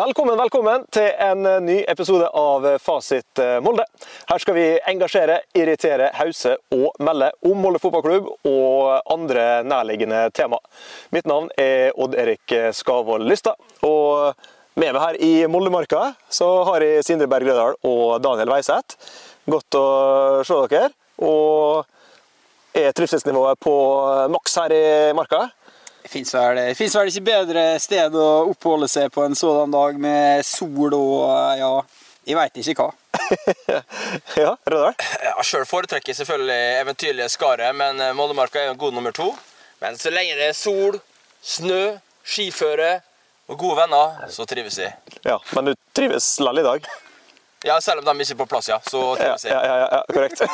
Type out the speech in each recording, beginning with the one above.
Velkommen, velkommen til en ny episode av Fasit Molde. Her skal vi engasjere, irritere, hause og melde om Molde fotballklubb og andre nærliggende tema. Mitt navn er Odd-Erik Skavold Lystad. og med meg her i Moldemarka så har jeg Sindre Berg Lødal og Daniel Weiseth. Godt å se dere. Og er trivselsnivået på maks her i Marka? Det fins vel, vel, ikke bedre sted å oppholde seg på en sådan dag med sol og ja, jeg veit ikke hva. ja, Rødal? Ja, Sjøl foretrekker jeg selvfølgelig eventyrlige Skaret, men eh, Moldemarka er jo god nummer to. Men så lenge det er sol, snø, skiføre og gode venner, så trives jeg. Ja, Men du trives likevel i dag? Ja, selv om de ikke er på plass, ja. Så trives jeg. Ja, ja, ja, ja korrekt.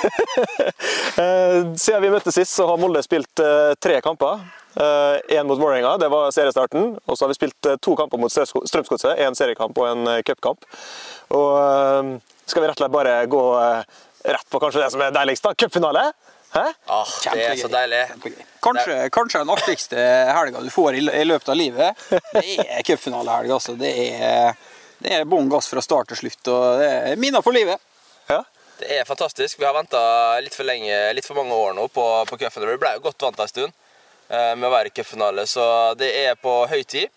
Eh, siden vi møttes sist, så har Molde spilt eh, tre kamper. Én eh, mot Vålerenga, det var seriestarten. Og så har vi spilt to kamper mot Strømsgodset. En seriekamp og en cupkamp. Og skal vi rett og slett bare gå rett på kanskje det som er deiligst, da? Cupfinale? Hæ? Ah, det er så deilig. Kanskje, kanskje den artigste helga du får i, løpet av livet. Det er cupfinalehelg, altså. Det er, det er bånn gass fra start til slutt. og det er Minner for livet. Ja. Det er fantastisk. Vi har venta litt for lenge, litt for mange år nå på, på cupen. Vi ble jo godt vant en stund eh, med å være cupfinale, så det er på høy tid.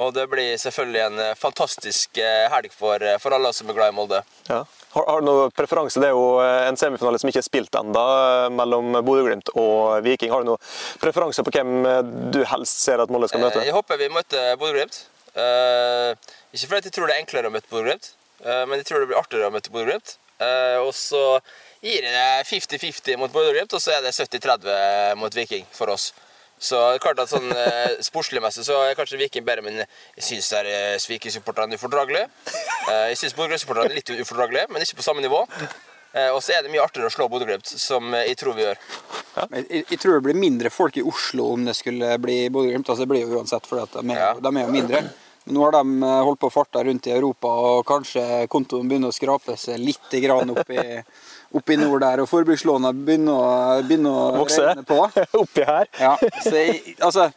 Og det blir selvfølgelig en eh, fantastisk eh, helg for, for alle som er glad i Molde. Ja. Har, har, du noen preferanse? Det er jo en semifinale som ikke er spilt ennå, mellom Bodø-Glimt og Viking. Har du noen preferanse på hvem du helst ser at Molde skal møte? Jeg håper vi møter Bodø-Glimt. Ikke fordi jeg tror det er enklere å møte Bodø-Glimt, men jeg tror det blir artigere å møte Bodø-Glimt. Eh, og så gir det 50-50 mot Bodø-Glimt, og så er det 70-30 mot Viking for oss. Så det er klart at sånn eh, Sportslig messig så er kanskje Viking bedre, men jeg syns eh, Viking-supporterne ufordragelige. Eh, jeg syns Bodø-Glimt-supporterne er litt ufordragelige, men ikke på samme nivå. Eh, og så er det mye artigere å slå Bodø-Glimt, som jeg tror vi gjør. Ja. Jeg, jeg, tror det blir mindre folk i Oslo om det skulle bli Bodø-Glimt. Altså, det blir jo uansett, for de, ja. de er jo mindre. Nå har de eh, holdt på å farte rundt i Europa, og kanskje kontoen begynner å skrape seg litt opp i, opp i nord der. Og forbrukslånene begynner, begynner å Vokse. regne på. Oppi her. Ja, så, altså,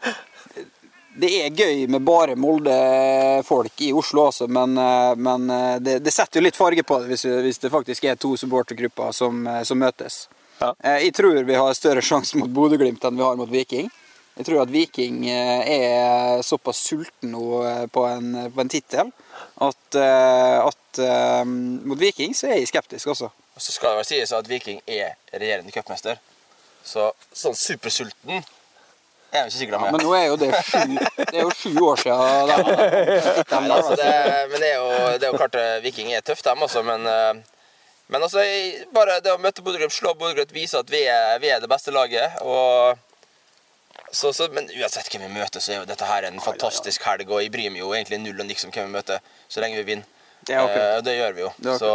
det er gøy med bare Molde-folk i Oslo også, men, eh, men eh, det, det, setter jo litt farge på det hvis, hvis det faktisk er to supportergrupper som, som møtes. Ja. Jeg tror vi har større sjanse mot Bodø-Glimt enn vi har mot Viking. Jeg tror at Viking eh, er såpass sulten nå eh, på en, på en tittel at, eh, at mot Viking så er jeg skeptisk også. Og så skal det vel sies at Viking er regjerende cupmester. Så sånn supersulten er jo ikke sikker er. Ja, men nå er jo det sju, det er jo sju år siden. Da, Nei, altså det, men det er, jo, det er jo klart Viking er tøff, dem også. Men, men altså, bare det å møte Bodø-Glimt, slå Bodø-Glimt, vise at vi er, vi er det beste laget. og så, så, men uansett hvem vi møter, så er jo dette her en fantastisk helg. Og jeg bryr meg jo egentlig null og niks om hvem vi møter, så lenge vi vinner. Det, eh, det gjør vi jo. Så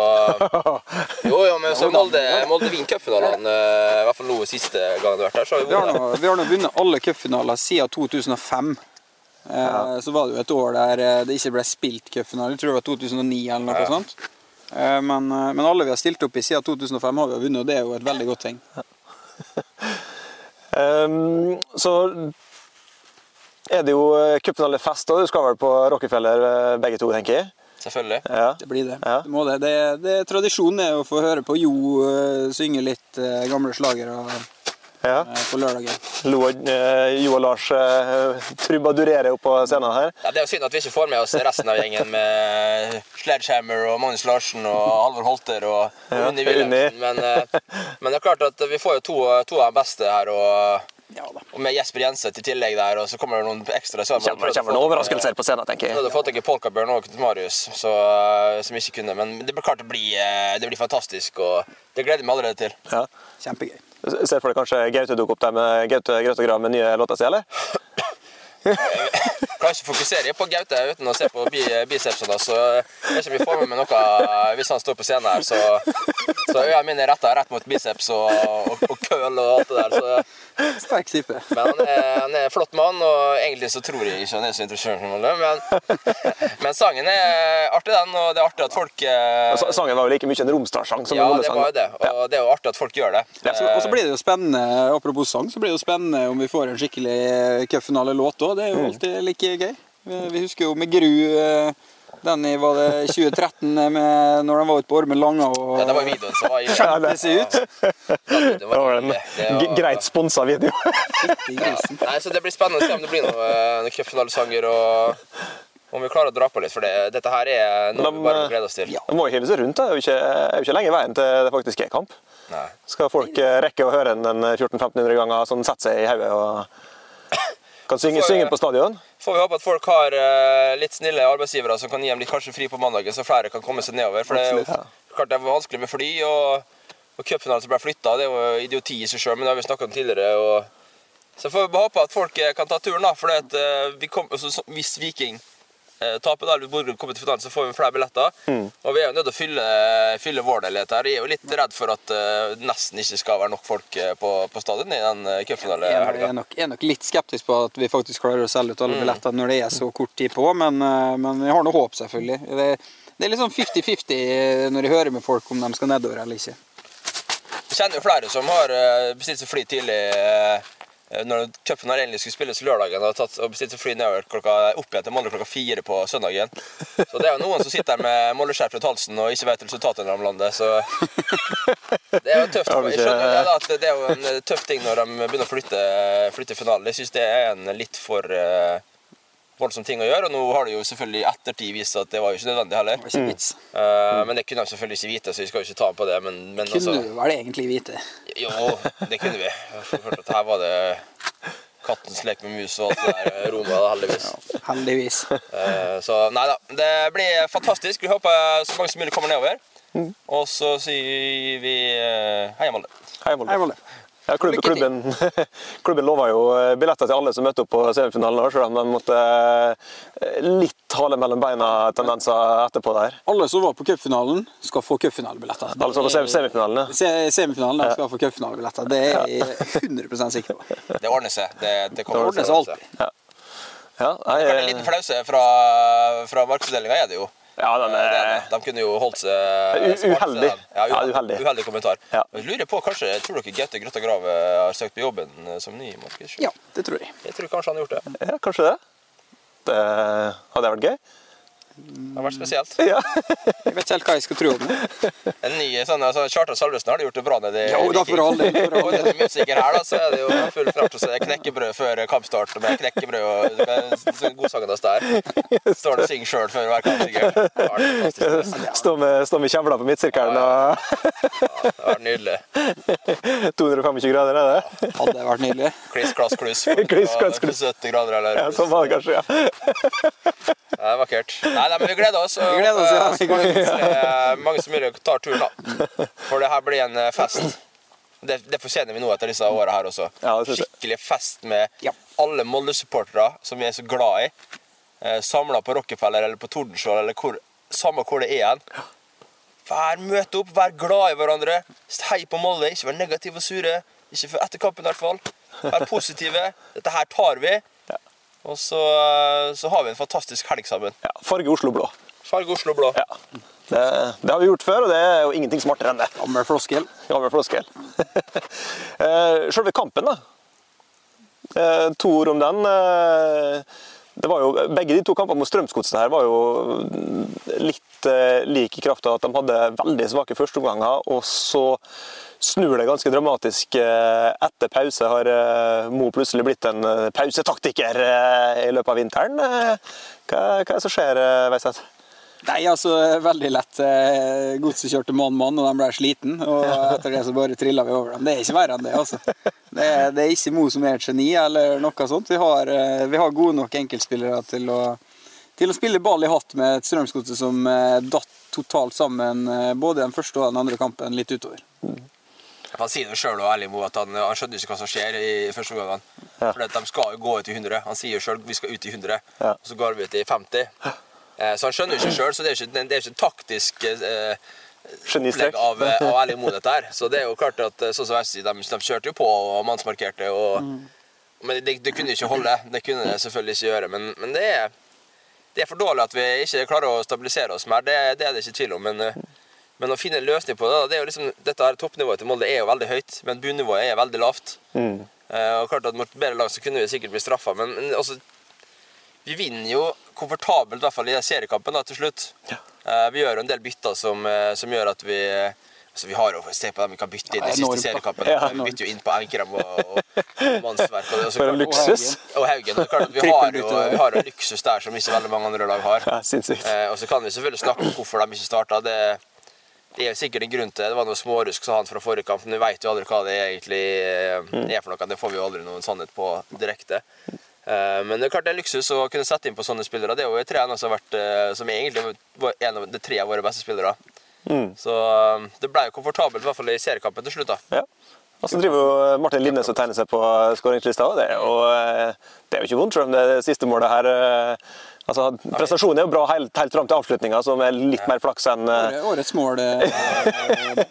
Jo, jo, men så Molde, Molde vinner cupfinalene, uh, i hvert fall nå siste gang det har vært her. Så har vi, nå, vi har nå vunnet alle cupfinaler siden 2005. Eh, ja. Så var det jo et år der det ikke ble spilt cupfinale. Jeg tror det var 2009 eller noe ja. sånt. Men, men, alle vi har stilt opp i siden 2005 har vi vunnet, og det er jo et veldig godt ting. Um, så er det jo eh, cupfinalefest, og du skal vel på Rockefeller eh, begge to, tenker jeg? Selvfølgelig. Ja. Det blir det. Ja. det, må det. det, det tradisjonen er å få høre på Jo uh, synge litt uh, gamle slagere ja. uh, på lørdagen. Lo, jo og Lars trubadurerer opp på scenen her. Ja, Det er jo synd at vi ikke får med oss resten av gjengen med Sledgehammer og Magnus Larsen og Halvor Holter og, og Unni Wilhelmsen. Men, men, det er klart at vi får jo to, to av de beste her. og ja, og med Jesper Jenseth i tillegg der, og så kommer det noen ekstra. Så det kommer, kommer noen overraskelser på scenen, tenker jeg. Du hadde fått ikke i Polkabjørn og Marius, så, som ikke kunne. Men det blir klart det blir, eh, det blir fantastisk, og det gleder jeg meg allerede til. Ja. Kjempegøy. Ser for deg kanskje Gaute dukke opp der med Gaute Grøt og Grav med nye låter si, eller? kan ikke fokusere på Gaute uten å se på bicepsene. Så jeg vet ikke om vi får med meg noe hvis han står på scenen her. Så, så øynene mine er retta rett mot biceps og, og, og køl og alt det der. Så. Sterk type. Men han er, han er en flott mann, og egentlig så tror jeg ikke han er så interessert i det. Men, men sangen er artig, den, og det er artig at folk eh... Sangen var jo like mye en Romsdalssang som ja, en Ja, det var jo det. Og det er jo artig at folk gjør det. Ja. Og så blir det jo spennende, apropos sang, så blir det jo spennende om vi får en skikkelig cupfinalelåt òg. Det er jo mm. alltid like gøy. Vi husker jo med Gru eh, Den i var det 2013 med, når de var ute på Ormen Langa og Ja, det var videoen som var seg ut. Det Det var en var- greit sponsa video. ja. Nei, så Det blir spennende å se om det blir noe, eh, noen cupfinalesanger og om vi klarer å dra på litt. For det, dette her er noe de, vi bare eh, gleder oss til. ja. Det må jo hive seg rundt. Det er jo ikke, er jo ikke lenge veien til det faktisk er kamp. Nei. Skal folk eh, rekke å høre den en 1400-1500 ganger sånn sette seg i hodet og kan synge, synge på stadion? Får vi håpe at folk har eh, litt snille arbeidsgivere som kan gi dem litt kanskje fri på mandagen, så flere kan komme seg nedover. For det er jo klart det er vanskelig med fly, og, og cupfinalen som ble flytta, det er jo idioti i seg sjøl, men det har vi snakka om tidligere. og så får vi bare håpe at folk eh, kan ta turen, da. For at, eh, vi kom, altså, så- hvis Viking taper da, eller Bodø kommer til finalen, så får vi flere billetter. Mm. Og vi er jo nødt til å fylle, fylle vår leilighet her. Jeg er jo litt redd for at det nesten ikke skal være nok folk eh, på, på stadion i den cupfinalehelga. Jeg er, nok, er nok litt skeptisk på at vi faktisk klarer å selge ut Mm. alle billetter når det er så kort tid på, men, eh, men jeg har noe håp, selvfølgelig. Det, det er litt sånn 50-50 når jeg hører med folk om de skal nedover eller ikke. Jeg kjenner jo flere som har eh, bestilt seg fly tidlig eh, når cupen endelig skulle spilles lørdagen og, tatt, og bestilt fly nedover klokka, opp igjen til Molde klokka fire på søndagen. Så det er jo noen som sitter her med Molde-skjerf rundt halsen og ikke vet resultatet når de lander. Så det er jo tøft. Jeg skjønner det, da, at det er jo en eh, tøff ting når de begynner å flytte, flytte finalen. Jeg syns det er en litt for eh, voldsom ting å gjøre. Og nå har det jo selvfølgelig i ettertid vist at det var jo ikke nødvendig heller. Det ikke vits. Eh, men det kunne de selvfølgelig ikke vite, så vi skal jo ikke ta på det. Men, men Kunne altså, du vel egentlig vite. jo, det kunne vi. At her var det kattens lek med mus og alt det der Roma, da, heldigvis. Heldigvis. Uh, Så nei da. Det blir fantastisk. Vi håper så mange som mulig kommer nedover. Og så sier vi uh. Hei, Molde. Hei, Molde. Ja, klubben, Lykke klubben, klubben lova jo eh, billetter til alle som møtte opp på semifinalen, selv om de måtte eh, litt hale mellom beina-tendenser etterpå der. Alle som var på cupfinalen, skal få cupfinalebilletter. Alle som var på sem- semifinalen, ja. Se- Semifinalen ja. skal få cupfinalebilletter. Det er jeg 100 sikker på. Det ordner seg. Det, det kommer til å seg ordne alltid. Ja, Ja, jeg... En eh, liten flause fra, fra markedsavdelinga er det jo. Ja den Det er det. De kunne jo holdt seg smart, uheldig. Ja, uheldig. uheldig. uheldig kommentar. Ja. Jeg lurer på, kanskje, Tror dere Gaute Grøtta Grave har søkt på jobben eh, som ny markedssjef? Ja, det tror jeg. Jeg tror kanskje han har gjort det. ja, kanskje det. Det hadde vært gøy. Det har vært spesielt. Ja. Jeg vet ikke helt hva jeg skal tro om det. En ny sånn, altså, Kjartan Salvesen har gjort det bra nede i Jo, da for all del. Og det er her, da, så er det jo full fart. Så er det knekkebrød før kampstart med knekkebrød og så godsangen hans der. Står det og synger sjøl før hver kamp, sikkert. Det har vært fantastisk. Stå med, stå med kjevla på midtsirkelen og Det har vært nydelig. 225 grader, er det? Hadde det vært nydelig. Kliss, klass, kluss. Kliss, klass, kluss. 70 grader, eller Ja, sånn var det kanskje, ja. Det er vakkert. Nei, nei, men vi gleder oss. Vi gleder oss, ja. håper, så mange, som mulig- mange som mulig tar turen, da. For det her blir en eh, fest. Det, det fortjener vi nå etter disse åra her også. Skikkelig fest med alle Molde-supportere som vi er så glad i. Eh, Samla på Rockefeller eller på Tordenskjold eller hvor, samme hvor det er hen. Vær møte opp, vær glad i hverandre. Hei på Molde, ikke vær negative og sure. Ikke etter kampen, i hvert fall. Vær positive. Dette her tar vi. Og så, eh, så har vi en fantastisk helg sammen. ja. Farge Oslo blå. Farge Oslo blå. Ja. Det, det har vi gjort før, og det er jo ingenting smartere enn det. Gammel floskel. Gammel floskel. Eh, Selve kampen, da. Eh, To ord om den. Det var jo, begge de to kampene mot Strømsgodset her var jo litt eh, like i kraft av at de hadde veldig svake førsteomganger, og så snur det ganske dramatisk eh, etter pause. Har eh, Mo plutselig blitt en eh, pausetaktiker eh, i løpet av vinteren? Eh, Hva, hva er det som skjer, Veiseth? Nei, altså, veldig lett. Eh, Godset kjørte mann-mann, og de ble sliten. Og etter det så bare trilla vi over dem. Det er ikke verre enn det, altså. Det er, det er ikke Mo som er et geni, eller noe sånt. Vi har, eh, vi har gode nok enkeltspillere til å, til å spille ball i hatt med et Strømsgodset som eh, datt totalt sammen både den første og den andre kampen litt utover. Han sier det sjøl og ærlig Mo, at han, han skjønner ikke hva som skjer i første omgang. Ja. For de skal jo gå ut i 100. Han sier sjøl vi skal ut i 100, Ja. og så går vi ut i 50. Eh, Så han skjønner jo ikke sjøl, så det er jo ikke, det er ikke taktisk eh, opplegg av, av Erling Moe, dette her. Så det er jo klart at eh, sånn som jeg sier, de, de kjørte jo på og mannsmarkerte. Og, Men det, det kunne ikke holde. Det kunne det selvfølgelig ikke gjøre. Men, men det, er, det er for dårlig at vi ikke klarer å stabilisere oss mer. Det, det er det ikke tvil om. Men, eh, men å finne en løsning på det, det er jo liksom, dette her toppnivået til Molde er jo veldig høyt, men bunnivået er veldig lavt. Mm. og klart at Mot bedre lag så kunne vi sikkert bli straffa, men, men altså vi vinner jo komfortabelt, i hvert fall i seriekampen da, til slutt. Eh, vi gjør jo en del bytter som, eh, som gjør at vi altså Vi har jo Se på dem vi kan bytte inn i Ja, siste enormt, seriekampen. Ja. Vi bytter jo inn på Enkrem og, og, og Mannsverk. Og, så For en luksus. og Haugen. Og at vi har jo vi har jo luksus der som ikke veldig mange andre lag har. Ja. Eh, og så kan vi selvfølgelig snakke om hvorfor de ikke starta. Det, det er jo sikkert en grunn til det. Det var noe smårusk, sa han fra forrige kamp. Men vi vet jo aldri hva det egentlig eh, er for noe. Det får vi jo aldri noen sannhet på direkte. Eh, men det er klart det er luksus å kunne sette inn på sånne spillere. Det er jo tre som har vært eh, som egentlig var en av de tre av våre beste spillere. Mm. Så eh, det ble jo komfortabelt, i hvert fall i seriekampen til slutt. da. Ja. Og så driver jo Martin Linnes og tegner seg på skåringslista. òg. Det, er det er jo ikke vondt, selv om det siste målet her altså, Prestasjonen er jo bra helt, helt fram til avslutninga, som er litt mer flaks enn eh, Årets mål eh,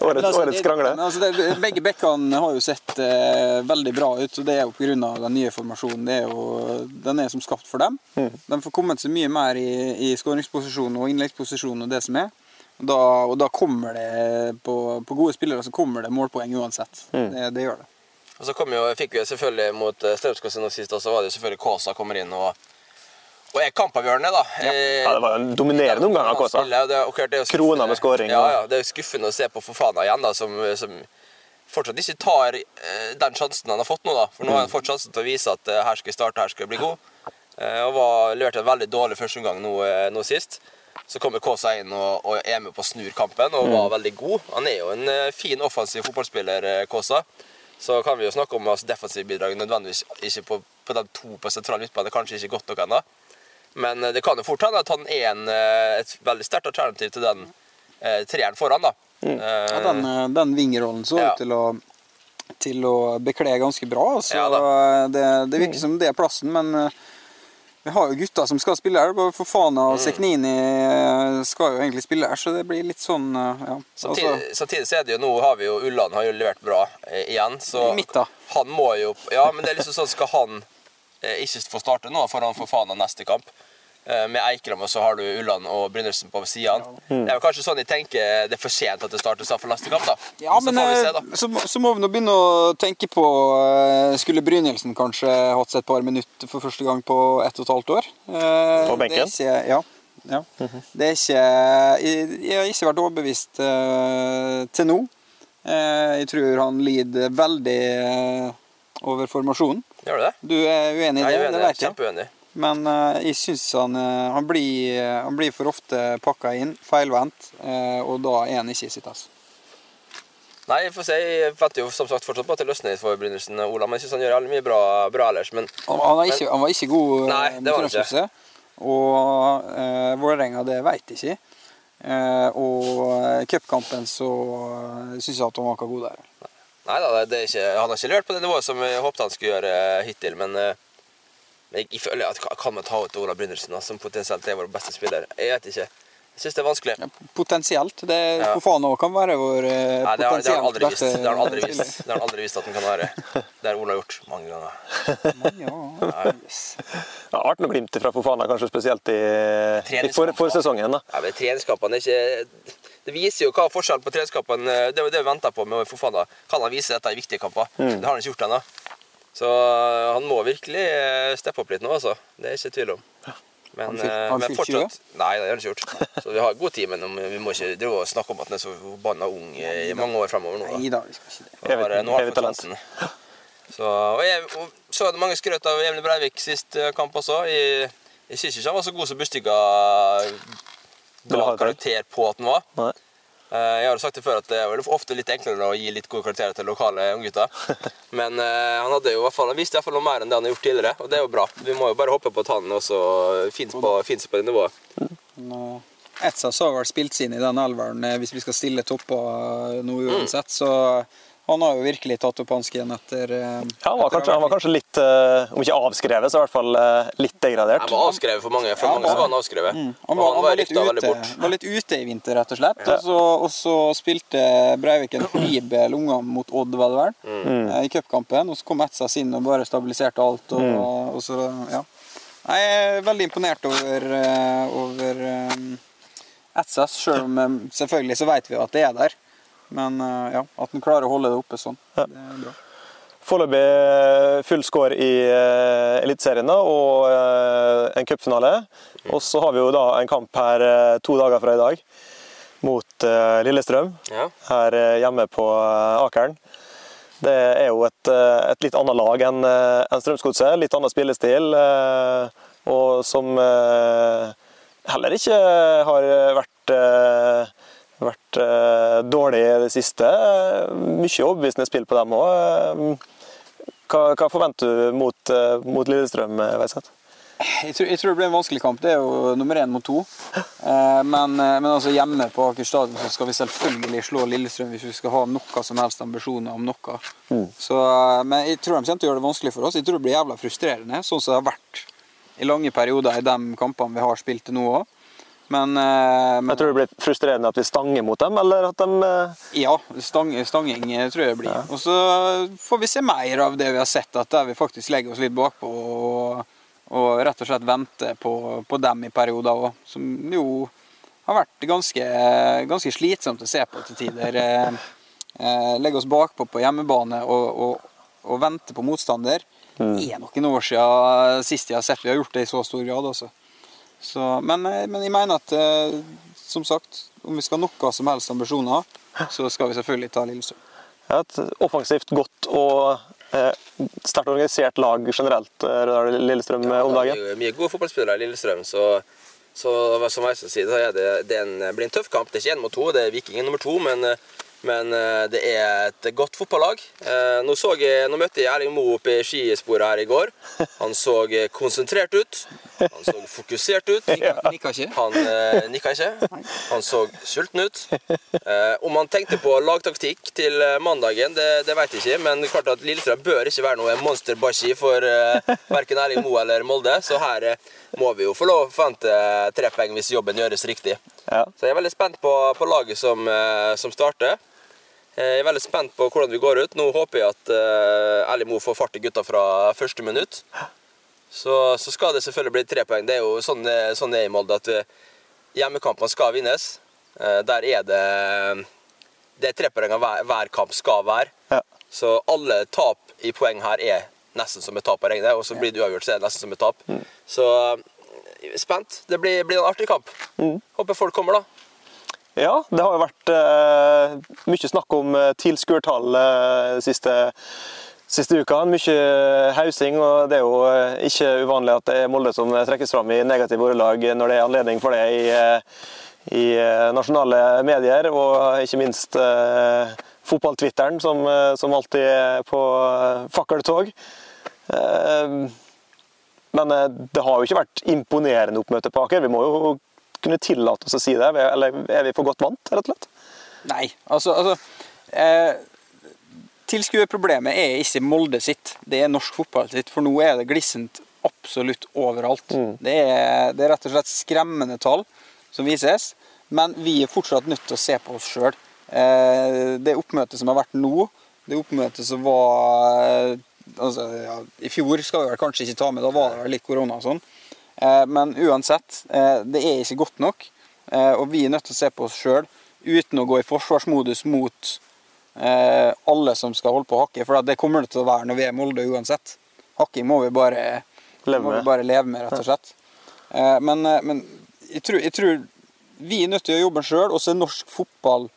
årets, Altså, årets krangle. Altså, det, begge bekkene har jo sett eh, veldig bra ut, og det er jo pga. den nye formasjonen. Det er jo, den er som skapt for dem. Mm. De får kommet seg mye mer i, i skåringsposisjon og innleggsposisjon og det som er. Og da, og da kommer det på, på gode spillere så kommer det målpoeng uansett. Mm. Det, det gjør det. Og så kom jo, fikk vi selvfølgelig mot Strømskog sist, og så var det jo selvfølgelig Kaasa kommer inn og, og er kampavgjørende, da. Ja, det var jo en dominerende omgang av Kåsa. jo Krona med skåring. Ja, ja, det er skuffende å se på Fofana igjen, da, som, som fortsatt ikke tar eh, den sjansen han har fått nå. da. For nå har han fått sjansen til å vise at eh, her skal jeg starte, her skal jeg bli god. Eh, og var, leverte en veldig dårlig førsteomgang nå, nå sist. Så kommer Kåsa inn og, og er med på å snur kampen og var veldig god. Han er jo en fin offensiv fotballspiller, Kåsa. Så kan vi jo snakke om altså, defensivbidrag nødvendigvis ikke på, på de to på sentral midtbane, kanskje ikke godt nok ennå. Men eh, det kan jo fort hende at han er en, eh, et veldig sterkt alternativ til den eh, treeren foran. da. Mm. Ja, den, eh, den vingerollen så Ja. ut til å, til å bekle ganske bra. Så Ja eh, det, det virker som det er plassen, men vi har jo gutter som skal spille her. Både Fofana Mm. og Seknini eh, skal jo egentlig spille her, så det blir litt sånn ja. Samtidig, Altså, samtidig så er det jo nå har vi jo Ulland har jo levert bra igjen, så Midt han må jo Ja, men det er liksom sånn skal han ikke får starte nå, for han får faen av neste kamp. Eh, med Eikrem, og så har du Ulland og Brynildsen på sidene. Det er jo kanskje sånn jeg tenker det er for sent at det startes for neste kamp, da. ja, så men får vi eh, se, da. så, så må vi nå begynne å tenke på eh, Skulle Brynildsen kanskje hatt seg et par minutter for første gang på ett og et halvt år? Eh, På benken? Det er ikke, ja. ja. Det er ikke Jeg, har ikke vært overbevist eh, til nå. Eh, jeg tror han lider veldig eh, over formasjonen. Gjør du det? Du er uenig i Jeg det? er uenig. det jeg. Kjempeuenig. Men uh, jeg syns han, eh, han, blir, eh, han blir for ofte pakka inn, feilvendt, uh, og da er han ikke i sitt ess. Nei, jeg får se. Jeg venter jo som sagt fortsatt på at det løsner litt for Ola, men jeg syns han gjør mye bra, bra ellers. Men Han, han, var ikke, han var ikke god Nei, det var han ikke. Og uh, Vålerenga, det veit jeg ikke. Uh, og cupkampen så syns jeg at han var ikke god der. Nei da, det er ikke, han har ikke levert på det nivået som jeg håpet han skulle gjøre eh, hittil. Men, eh, men jeg, jeg føler at kan man ta ut Ola Brynildsen, som potensielt er vår beste spiller? Jeg vet ikke. Jeg syns det er vanskelig. Ja, potensielt. Det Ja. Fofana kan være vår uh, Nei, det har, det har han potensielt aldri vist. Det har han aldri vist, det har han aldri vist at han kan være. Det har Ola gjort mange ganger. Men Ja, yes. Ja, Arten og glimt fra Fofana, kanskje spesielt i, i for, forsesongen. da. Ja, men Treningskampene er ikke Det viser jo hva forskjellen på treningskampene Det var det vi venta på med Fofana. Kan han vise dette i viktige kamper? Det har han ikke gjort ennå. Så øh, han må virkelig øh, steppe opp litt nå, altså. Det er ikke tvil om. Men, Han øh, han men fortsatt Nei, det har han ikke gjort. Så vi har god tid, men vi må ikke drive og snakke om at han er så forbanna ung i mange år fremover nå. da. Nei da, vi skal ikke det. Nå har, nå har fått sjansen. Så, og jeg og så hadde mange skrøt av Emil Breivik sist eh, kamp også. Jeg, jeg syns ikke han var så god som Bustika Ha karakter på at den var. Nei. Eh, Jeg har sagt det før at det er ofte litt enklere å gi litt gode karakterer til lokale unggutter. Men eh, han hadde jo i hvert fall, han visste i hvert fall noe mer enn det han har gjort tidligere, og det er jo bra. Vi må jo bare håpe på at han også fins på, finnes på det nivået. Men, uh, Etsas har vel spilt seg inn i den elveren eh, hvis vi skal stille topper nå Mm. uansett. Så han har jo virkelig tatt opp hansken etter eh, Ja, han, var kanskje, han var kanskje litt, eh, om ikke avskrevet, så i hvert fall eh, litt degradert. Han var avskrevet for mange. For Ja, mange så var han avskrevet. Mm. Han var, han var, litt ute, var litt ute i vinter, rett og slett. Og, så, og så spilte Breivik en horribel omgang mot Odd, var det vel, Mm. i cupkampen. Og så kom Etsas inn og bare stabiliserte alt. Og, Mm. og så, ja. Jeg er veldig imponert over, over um, Etsas, selv om selvfølgelig så vet vi jo at det er der. Men eh, ja, at han klarer å holde det oppe sånn, det er bra. Foreløpig full score i uh, Eliteserien og uh, en cupfinale. Og så har vi jo da en kamp her uh, to dager fra i dag mot Lillestrøm. Ja. Her hjemme på Akeren. Det er jo et, et litt annet lag enn en Strømsgodset. Litt annen spillestil. Og som heller ikke har vært vært dårlig i det siste. Mye overbevisende spill på dem òg. Hva, hva forventer du mot, eh, mot Lillestrøm, eh, Veiseth? Jeg tror, jeg tror, det blir en vanskelig kamp. Det er jo nummer én mot to. Eh, men, men, altså hjemme på Aker stadion så skal vi selvfølgelig slå Lillestrøm hvis vi skal ha noe som helst ambisjoner om noe. Mm. Så, men jeg tror de kommer til å gjøre det vanskelig for oss. Jeg tror det blir jævla frustrerende, sånn som det har vært i lange perioder i de kampene vi har spilt til nå òg. Men, eh, men, Jeg tror det blir frustrerende at vi stanger mot dem, eller at de eh, Ja, stang, stanging tror jeg det blir. Ja. Og så får vi se mer av det vi har sett, at der vi faktisk legger oss litt bakpå og, og rett og slett venter på, på dem i perioder òg. Som jo har vært ganske, ganske, slitsomt å se på til tider. Eh, eh legge oss bakpå på hjemmebane og, og, og vente på motstander. Mm. Det er noen år siden sist jeg har sett vi har gjort det i så stor grad. også. Så, men, eh, men, jeg mener at eh, som sagt, om vi skal ha noe som helst ambisjoner, så skal vi selvfølgelig ta Lillestrøm. Ja, et offensivt godt og eh, sterkt organisert lag generelt, eh, Lillestrøm ja, om dagen? Det er mye gode fotballspillere i Lillestrøm, så, så som jeg skal si, det, er det, det blir en tøff kamp. Det er ikke én mot to, det er Viking nummer to, men men eh, det er et godt fotballag. Eh, nå, jeg, nå møtte jeg Erling Moe oppe i skisporet her i går. Han så eh, konsentrert ut. Han så fokusert ut. Nikka ikke. Han eh, nikka ikke. Han så sulten ut. Om han tenkte på lagtaktikk til mandagen, det, det vet jeg ikke. Men klart at Lillestrøm bør ikke være noe monsterbashi for eh, verken Erling Moe eller Molde. Så her må vi jo få lov å forvente tre poeng hvis jobben gjøres riktig. Ja. Så jeg er veldig spent på, på laget som, som starter. Eh, jeg er veldig spent på hvordan vi går ut. Nå håper jeg at uh, Ellie Moe får fart i gutta fra første minutt. Så, så, skal det selvfølgelig bli tre poeng. Det er jo sånn, sånn det er i Molde at hjemmekampene skal vinnes. Uh, der er det Det er tre poeng hver, hver kamp skal være. Ja. Så alle tap i poeng her er nesten som et tap å regne, Og så blir det uavgjort, så er det nesten som et tap. Mm. Så spent. Det blir, blir, en artig kamp. Mm. Håper folk kommer, da. Ja, det har jo vært eh, mye snakk om eh, tilskuertall eh, siste, siste uka. Mye hausing, og det er jo eh, ikke uvanlig at det er Molde som trekkes fram i negative ordelag når det er anledning for det i, eh, i nasjonale medier, og ikke minst eh, fotballtwitteren, som, som, alltid er på fakkeltog. Men det har jo ikke vært imponerende oppmøte på Aker. Vi må jo kunne tillate oss å si det? Eller er vi for godt vant, rett og slett? Nei, altså, altså eh, Tilskuerproblemet er ikke Molde sitt, det er norsk fotball sitt. For nå er det glissent absolutt overalt. Mm. Det, er, det, er, rett og slett skremmende tall som vises. Men vi er fortsatt nødt til å se på oss sjøl. Eh, det oppmøtet som har vært nå, det oppmøtet som var eh, altså, ja, I fjor skal vi vel kanskje ikke ta med, da var det litt korona og sånn. Eh, men uansett, det er ikke godt nok. Og vi er nødt til å se på oss sjøl uten å gå i forsvarsmodus mot alle som skal holde på å hakke. For det kommer det til å være når vi er Molde uansett. Hakking må vi bare leve med, bare leve med rett og slett. Men, men jeg, tror, jeg, tror, vi er nødt til å gjøre jobben sjøl, og så er norsk fotball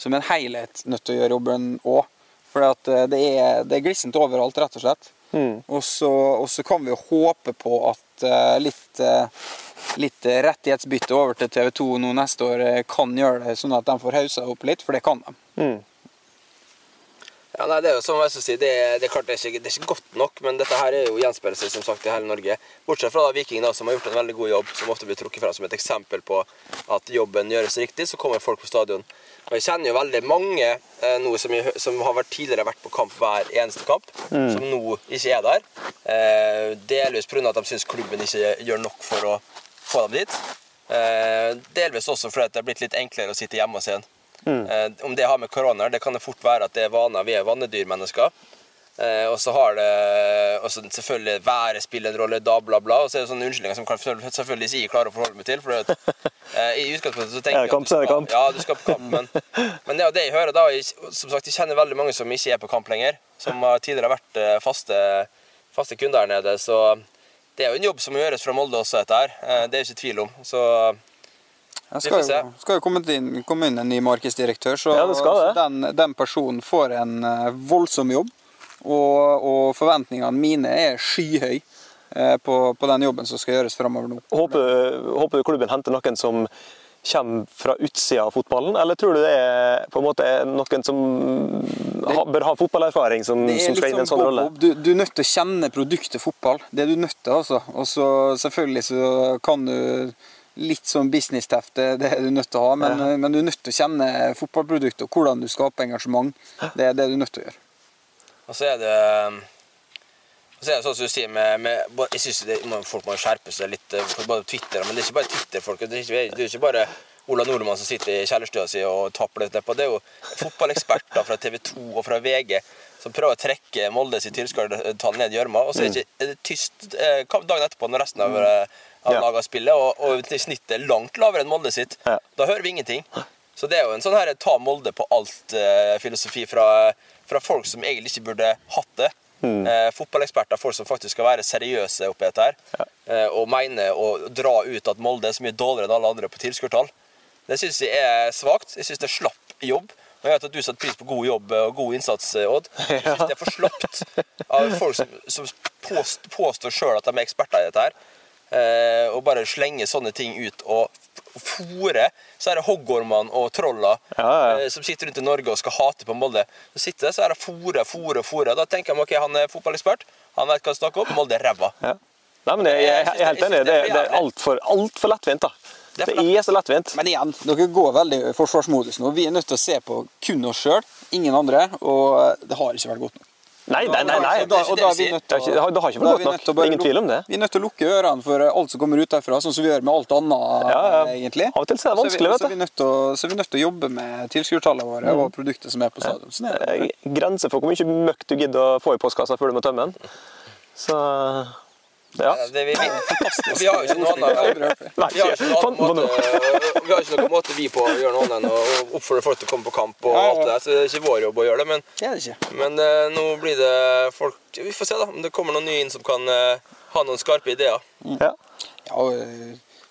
som en helhet nødt til å gjøre jobben òg. For det er, det er glissent overalt, rett og slett. Mm. Og, så, og, så, kan vi jo håpe på at uh, litt, uh, litt rettighetsbytte over til TV 2 nå neste år kan gjøre det sånn at de får hausa opp litt, for det kan de. Mm. Ja, nei, det er jo som jeg si, det, er, det, er klart det er, ikke, det er ikke godt nok, men dette her er jo gjenspeiler som sagt i hele Norge. Bortsett fra da Viking, da, som har gjort en veldig god jobb, som ofte blir trukket fram som et eksempel på at jobben gjøres riktig, så kommer folk på stadion. Og Jeg kjenner jo veldig mange eh, nå som, jeg, som, har vært, tidligere vært på kamp hver eneste kamp, mm. som nå ikke er der. Eh, delvis pga. at de syns klubben ikke gjør nok for å få dem dit. Eh, delvis også fordi det er blitt litt enklere å sitte hjemme og se den. Mm. Eh, om det har med korona det kan det fort være at det er vaner. Vi er vanedyrmennesker. Eh, og så har det og så selvfølgelig været spiller en rolle, da, bla, bla. Og så er det sånne unnskyldninger som kan selvfølgelig ikke jeg klarer å forholde meg til. For at, eh, I utgangspunktet så tenker Er jeg at du kamp. skal, ja, du skal på kamp, men, men det er jo det jeg hører da. Jeg, som sagt, jeg kjenner veldig mange som ikke er på kamp lenger. Som har tidligere vært eh, faste, faste kunder her nede. Så det er jo en jobb som må gjøres fra Molde også, dette her. Eh, det er ikke tvil om. Så Det skal, jo, skal jo komme inn, komme inn en ny markedsdirektør, så, Ja, det skal det. så den, den personen får en voldsom jobb. Og, og forventningene mine er skyhøye eh, på, på den jobben som skal gjøres framover nå. Håper, håper du klubben henter noen som kommer fra utsida av fotballen, eller tror du det er på en måte noen som ha, bør ha fotballerfaring, som, som skal inn i en liksom sånn rolle? Du, du er nødt til å kjenne produktet fotball. Det er du nødt til, altså. Og så selvfølgelig så kan du litt sånn business-tefte det er du nødt til å ha. Men, men du er nødt til å kjenne fotballproduktet og hvordan du skaper engasjement. Det er det du er nødt til å gjøre. Og så er det og så er det sånn som du sier med, med jeg synes det, Folk må skjerpe seg litt eh, både Twitter, men det er ikke bare Twitter-folk. Det, er ikke- det er ikke bare Ola Nordmann som sitter i kjellerstua si og tapper litt nedpå. Det er jo fotballeksperter fra TV 2 og fra VG som prøver å trekke Molde sitt tilskuertall ned i gjørma. Og så er det, ikke, tyst eh, dagen etterpå når resten av, eh, av Ja. laget spiller, og, og snittet er langt lavere enn Molde sitt. Da hører vi ingenting. Så det er jo en sånn her ta Molde på alt-filosofi fra, fra folk som egentlig ikke burde hatt det. Eh, fotballeksperter, folk som faktisk skal være seriøse oppi dette her. Eh, og mener å dra ut at Molde er så mye dårligere enn alle andre på tilskuertall. Det syns jeg er svakt. Jeg syns det er slapp jobb. Og jeg vet at du setter pris på god jobb og god innsats, eh, Odd. Jeg syns det er for slapt av folk som, som påstår sjøl at de er eksperter i dette her. Eh, og bare slenge sånne ting ut og fòre så det hoggormene og trolla Ja, ja. eh, som sitter rundt i Norge og skal hate på Molde. Så sitter er det fòrer. fòre, fòre. Da tenker de ok, han er fotballekspert, han vet hva han snakker om, Molde er ræva. Ja. Nei, men jeg, jeg, jeg er helt enig. Det, det er altfor alt for lettvint. da. Det er Det er så lettvint. Men igjen, dere går veldig i forsvarsmodus nå. Vi er nødt til å se på kun oss sjøl, ingen andre. Og det har ikke vært godt nok. Nei, nei, nei. nei. Da, og da er vi nødt har ikke- det har- ikke vært vi godt til å nok. Ingen tvil om det. Vi er nødt til å lukke ørene for alt som kommer ut derfra, sånn som vi gjør med alt annet. Ja, ja. egentlig. Av og til så er det vanskelig, vet vet så du. vi er nødt så vi er nødt til å jobbe med tilskuertallene våre og produktet som er på stadion. Sånn er det. Er Grenser for hvor mye møkk du gidder å få i postkassa før du må tømme den. Så ja. Det, vi, vi, vi har jo ikke noen fant annen måte, noe. vi på å gjøre noe annet enn å oppfordre folk til å komme på kamp. og alt det der, så det er ikke vår jobb å gjøre det. Men, men eh, nå blir det folk Vi får se da, om det kommer noen nye inn som kan eh, ha noen skarpe ideer. Ja. Ja, og,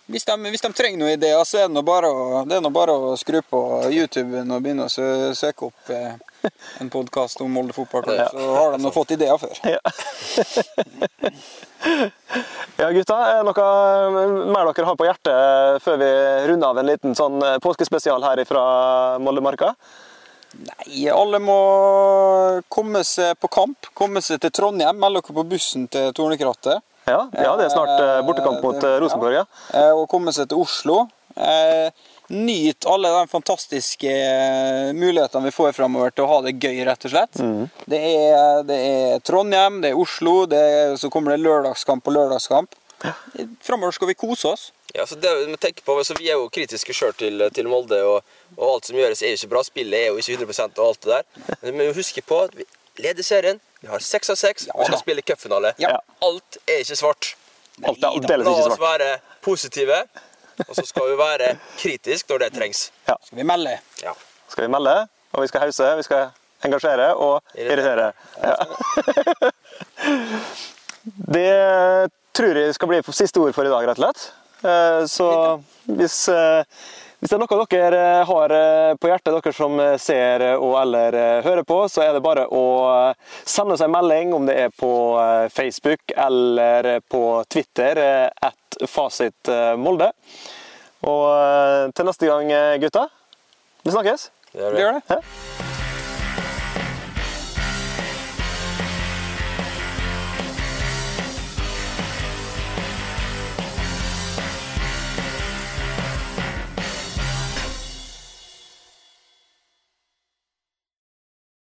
hvis, de, hvis de trenger noen ideer, så er det nå bare, å- det bare å skru på YouTube og begynne å søke opp eh, en podkast om Molde fotballklubb. Ja. Så har de nå fått ideer før. ja, gutta. Er det noe mer dere har på hjertet før vi runder av en liten sånn påskespesial her fra Moldemarka? Nei, alle må komme seg på kamp. Komme seg til Trondheim. Meld dere på bussen til Tornekrattet. Ja, ja, det er snart eh, bortekamp mot eh, Rosenborg. Ja. Eh, Og komme seg til Oslo. Nyt alle de fantastiske eh, mulighetene vi får fremover til å ha det gøy, rett og slett. Det, er, det er Trondheim, det er Oslo, det er, så kommer det lørdagskamp på lørdagskamp. Fremover skal vi kose oss. Ja, så det vi tenker på, altså, Vi er jo kritiske sjøl til, til Molde, og, og alt som gjøres, er jo ikke bra. Spillet er jo ikke 100 og alt det der. Men vi må huske på at vi leder serien. Vi har seks av seks, ja. vi skal spille cupfinale. Ja. Alt er ikke svart. Alt er aldeles La ikke oss være positive, og så skal vi være kritisk når det trengs. Skal vi melde? Ja. Skal vi melde, og vi skal hause, vi skal engasjere og irritere. Ja. Det tror jeg skal bli siste ord for i dag, rett og slett. Eh, Så hvis, eh, hvis det er noe dere har eh, på hjertet, dere som ser og eller eh, hører på, så er det bare å eh, sende oss en melding, om det er på eh, Facebook eller på Twitter, eh, at Fasit eh, Molde. Og eh, til neste gang, eh, gutta. Vi snakkes. Det gjør Vi vi. gjør det. Ja.